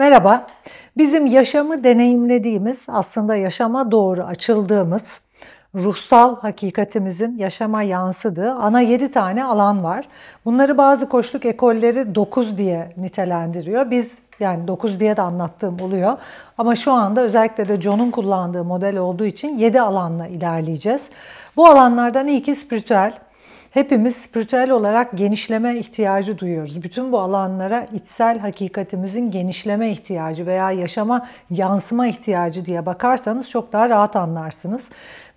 Merhaba. Bizim yaşamı deneyimlediğimiz, aslında yaşama doğru açıldığımız, ruhsal hakikatimizin yaşama yansıdığı ana 7 tane alan var. Bunları bazı koçluk ekolleri 9 diye nitelendiriyor. Biz yani 9 diye de anlattığım oluyor. Ama şu anda özellikle de John'un kullandığı model olduğu için 7 alanla ilerleyeceğiz. Bu alanlardan ilki spiritüel, Hepimiz spiritüel olarak genişleme ihtiyacı duyuyoruz. Bütün bu alanlara içsel hakikatimizin genişleme ihtiyacı veya yaşama yansıma ihtiyacı diye bakarsanız çok daha rahat anlarsınız.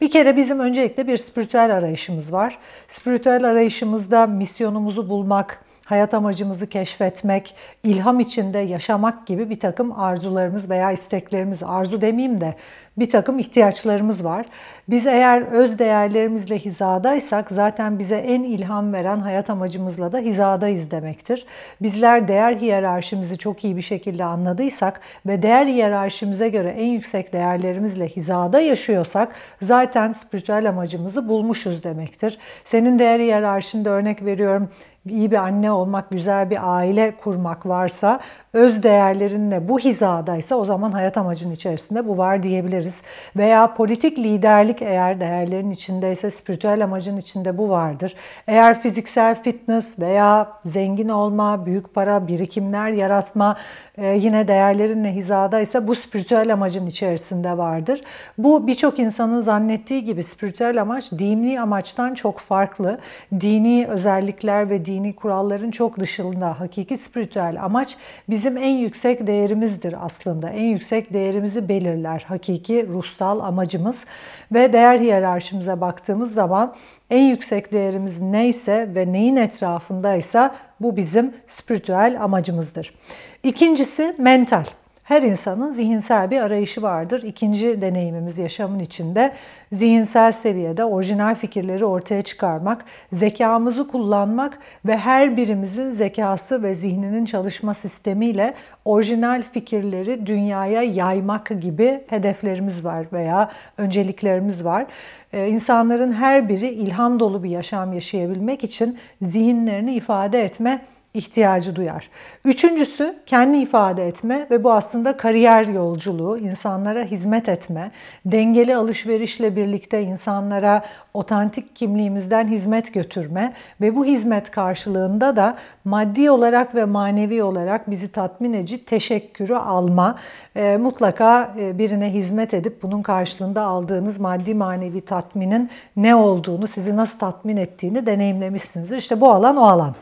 Bir kere bizim öncelikle bir spiritüel arayışımız var. Spiritüel arayışımızda misyonumuzu bulmak, hayat amacımızı keşfetmek, ilham içinde yaşamak gibi bir takım arzularımız veya isteklerimiz, arzu demeyeyim de bir takım ihtiyaçlarımız var. Biz eğer öz değerlerimizle hizadaysak zaten bize en ilham veren hayat amacımızla da hizadayız demektir. Bizler değer hiyerarşimizi çok iyi bir şekilde anladıysak ve değer hiyerarşimize göre en yüksek değerlerimizle hizada yaşıyorsak zaten spiritüel amacımızı bulmuşuz demektir. Senin değer hiyerarşinde örnek veriyorum iyi bir anne olmak, güzel bir aile kurmak varsa, öz değerlerinle bu hizadaysa o zaman hayat amacının içerisinde bu var diyebiliriz. Veya politik liderlik eğer değerlerin içindeyse spiritüel amacın içinde bu vardır. Eğer fiziksel fitness veya zengin olma, büyük para, birikimler yaratma e, yine değerlerinle hizadaysa bu spiritüel amacın içerisinde vardır. Bu birçok insanın zannettiği gibi spiritüel amaç dini amaçtan çok farklı. Dini özellikler ve dini kuralların çok dışında hakiki spiritüel amaç bizim en yüksek değerimizdir aslında. En yüksek değerimizi belirler hakiki ruhsal amacımız ve değer hiyerarşimize baktığımız zaman en yüksek değerimiz neyse ve neyin etrafındaysa bu bizim spiritüel amacımızdır. İkincisi mental. Her insanın zihinsel bir arayışı vardır. İkinci deneyimimiz yaşamın içinde zihinsel seviyede orijinal fikirleri ortaya çıkarmak, zekamızı kullanmak ve her birimizin zekası ve zihninin çalışma sistemiyle orijinal fikirleri dünyaya yaymak gibi hedeflerimiz var veya önceliklerimiz var. Ee, insanların her biri ilham dolu bir yaşam yaşayabilmek için zihinlerini ifade etme ihtiyacı duyar. Üçüncüsü kendi ifade etme ve bu aslında kariyer yolculuğu, insanlara hizmet etme, dengeli alışverişle birlikte insanlara otantik kimliğimizden hizmet götürme ve bu hizmet karşılığında da maddi olarak ve manevi olarak bizi tatmin edici teşekkürü alma. E, mutlaka e, birine hizmet edip bunun karşılığında aldığınız maddi manevi tatminin ne olduğunu, sizi nasıl tatmin ettiğini deneyimlemişsinizdir. İşte bu alan o alan.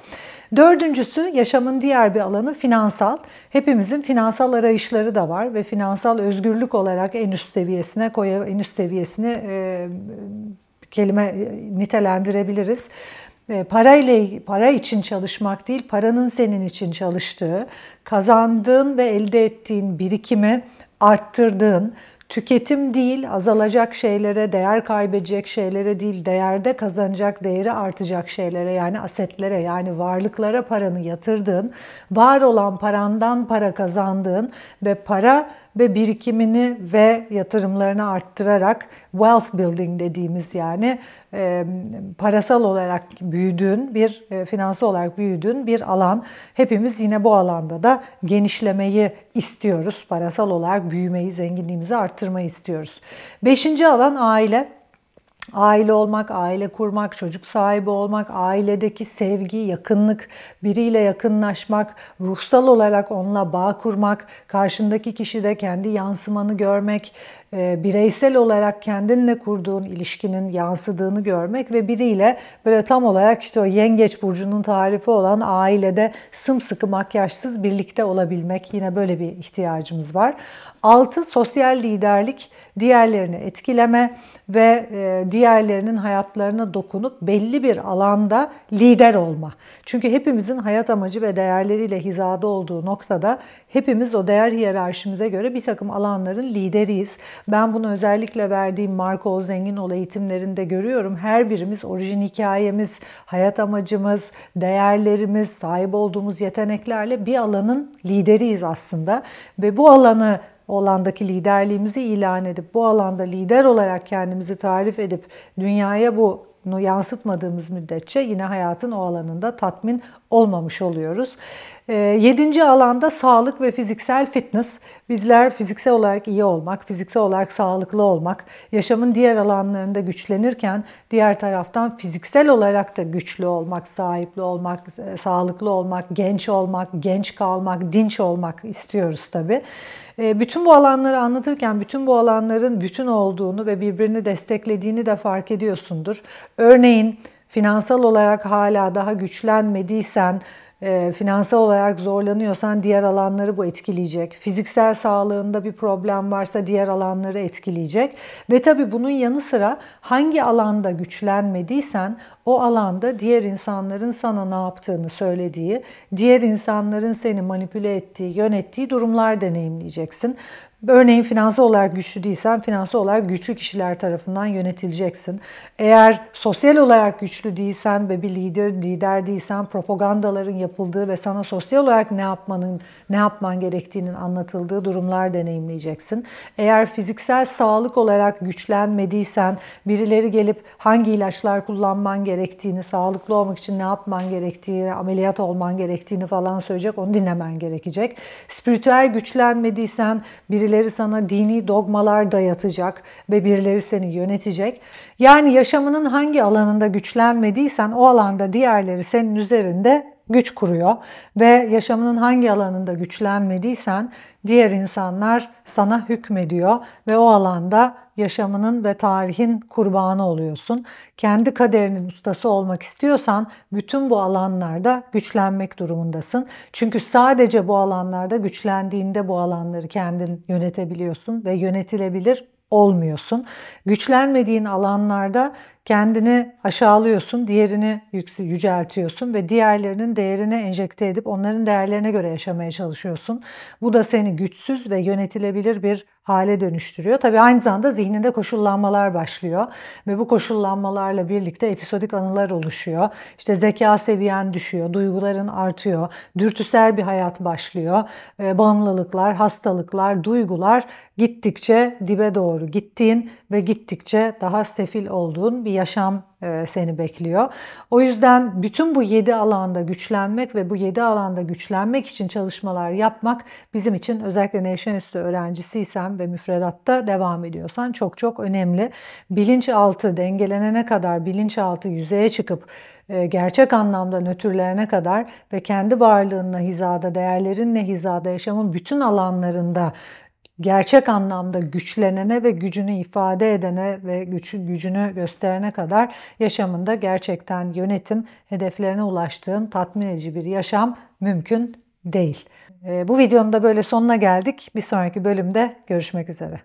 Dördüncüsü yaşamın diğer bir alanı finansal. Hepimizin finansal arayışları da var ve finansal özgürlük olarak en üst seviyesine koya en üst seviyesini e, kelime e, nitelendirebiliriz. E, parayla para için çalışmak değil, paranın senin için çalıştığı, kazandığın ve elde ettiğin birikimi arttırdığın, tüketim değil, azalacak şeylere, değer kaybedecek şeylere değil, değerde kazanacak, değeri artacak şeylere yani asetlere yani varlıklara paranı yatırdığın, var olan parandan para kazandığın ve para ve birikimini ve yatırımlarını arttırarak wealth building dediğimiz yani e, parasal olarak büyüdüğün bir e, finansal olarak büyüdüğün bir alan. Hepimiz yine bu alanda da genişlemeyi istiyoruz. Parasal olarak büyümeyi, zenginliğimizi arttırmayı istiyoruz. Beşinci alan aile. Aile olmak, aile kurmak, çocuk sahibi olmak, ailedeki sevgi, yakınlık, biriyle yakınlaşmak, ruhsal olarak onunla bağ kurmak, karşındaki kişide kendi yansımanı görmek, e, bireysel olarak kendinle kurduğun ilişkinin yansıdığını görmek ve biriyle böyle tam olarak işte o yengeç burcunun tarifi olan ailede sımsıkı makyajsız birlikte olabilmek yine böyle bir ihtiyacımız var. Altı sosyal liderlik, diğerlerini etkileme ve e, diğerlerinin hayatlarına dokunup belli bir alanda lider olma. Çünkü hepimizin hayat amacı ve değerleriyle hizada olduğu noktada hepimiz o değer hiyerarşimize göre bir takım alanların lideriyiz. Ben bunu özellikle verdiğim Marco Zenginoğlu eğitimlerinde görüyorum. Her birimiz orijin hikayemiz, hayat amacımız, değerlerimiz, sahip olduğumuz yeteneklerle bir alanın lideriyiz aslında. Ve bu alanı o alandaki liderliğimizi ilan edip bu alanda lider olarak kendimizi tarif edip dünyaya bu yansıtmadığımız müddetçe yine hayatın o alanında tatmin olmamış oluyoruz. Ee, yedinci alanda sağlık ve fiziksel fitness. Bizler fiziksel olarak iyi olmak, fiziksel olarak sağlıklı olmak, yaşamın diğer alanlarında güçlenirken diğer taraftan fiziksel olarak da güçlü olmak, sahipli olmak, e, sağlıklı olmak, genç olmak, genç kalmak, dinç olmak istiyoruz tabii. Ee, bütün bu alanları anlatırken bütün bu alanların bütün olduğunu ve birbirini desteklediğini de fark ediyorsundur. Örneğin finansal olarak hala daha güçlenmediysen, e, finansal olarak zorlanıyorsan diğer alanları bu etkileyecek. Fiziksel sağlığında bir problem varsa diğer alanları etkileyecek. Ve tabii bunun yanı sıra hangi alanda güçlenmediysen o alanda diğer insanların sana ne yaptığını söylediği, diğer insanların seni manipüle ettiği, yönettiği durumlar deneyimleyeceksin. Örneğin finansal olarak güçlü değilsen finansal olarak güçlü kişiler tarafından yönetileceksin. Eğer sosyal olarak güçlü değilsen ve bir lider lider değilsen propagandaların yapıldığı ve sana sosyal olarak ne yapmanın ne yapman gerektiğinin anlatıldığı durumlar deneyimleyeceksin. Eğer fiziksel sağlık olarak güçlenmediysen birileri gelip hangi ilaçlar kullanman gerektiğini, sağlıklı olmak için ne yapman gerektiğini, ameliyat olman gerektiğini falan söyleyecek. Onu dinlemen gerekecek. Spiritüel güçlenmediysen birileri birileri sana dini dogmalar dayatacak ve birileri seni yönetecek. Yani yaşamının hangi alanında güçlenmediysen o alanda diğerleri senin üzerinde güç kuruyor ve yaşamının hangi alanında güçlenmediysen diğer insanlar sana hükmediyor ve o alanda yaşamının ve tarihin kurbanı oluyorsun. Kendi kaderinin ustası olmak istiyorsan bütün bu alanlarda güçlenmek durumundasın. Çünkü sadece bu alanlarda güçlendiğinde bu alanları kendin yönetebiliyorsun ve yönetilebilir olmuyorsun. Güçlenmediğin alanlarda kendini aşağılıyorsun, diğerini yüceltiyorsun ve diğerlerinin değerini enjekte edip onların değerlerine göre yaşamaya çalışıyorsun. Bu da seni güçsüz ve yönetilebilir bir hale dönüştürüyor. Tabii aynı zamanda zihninde koşullanmalar başlıyor ve bu koşullanmalarla birlikte episodik anılar oluşuyor. İşte zeka seviyen düşüyor, duyguların artıyor, dürtüsel bir hayat başlıyor. E, bağımlılıklar, hastalıklar, duygular gittikçe dibe doğru gittiğin ve gittikçe daha sefil olduğun bir yaşam e, seni bekliyor. O yüzden bütün bu yedi alanda güçlenmek ve bu yedi alanda güçlenmek için çalışmalar yapmak bizim için özellikle Nation Üstü öğrencisiysen ve müfredatta devam ediyorsan çok çok önemli. Bilinçaltı dengelenene kadar bilinçaltı yüzeye çıkıp e, gerçek anlamda nötrlerine kadar ve kendi varlığınla hizada, değerlerinle hizada yaşamın bütün alanlarında gerçek anlamda güçlenene ve gücünü ifade edene ve güç, gücünü gösterene kadar yaşamında gerçekten yönetim, hedeflerine ulaştığın tatmin edici bir yaşam mümkün değil. Ee, bu videonun da böyle sonuna geldik. Bir sonraki bölümde görüşmek üzere.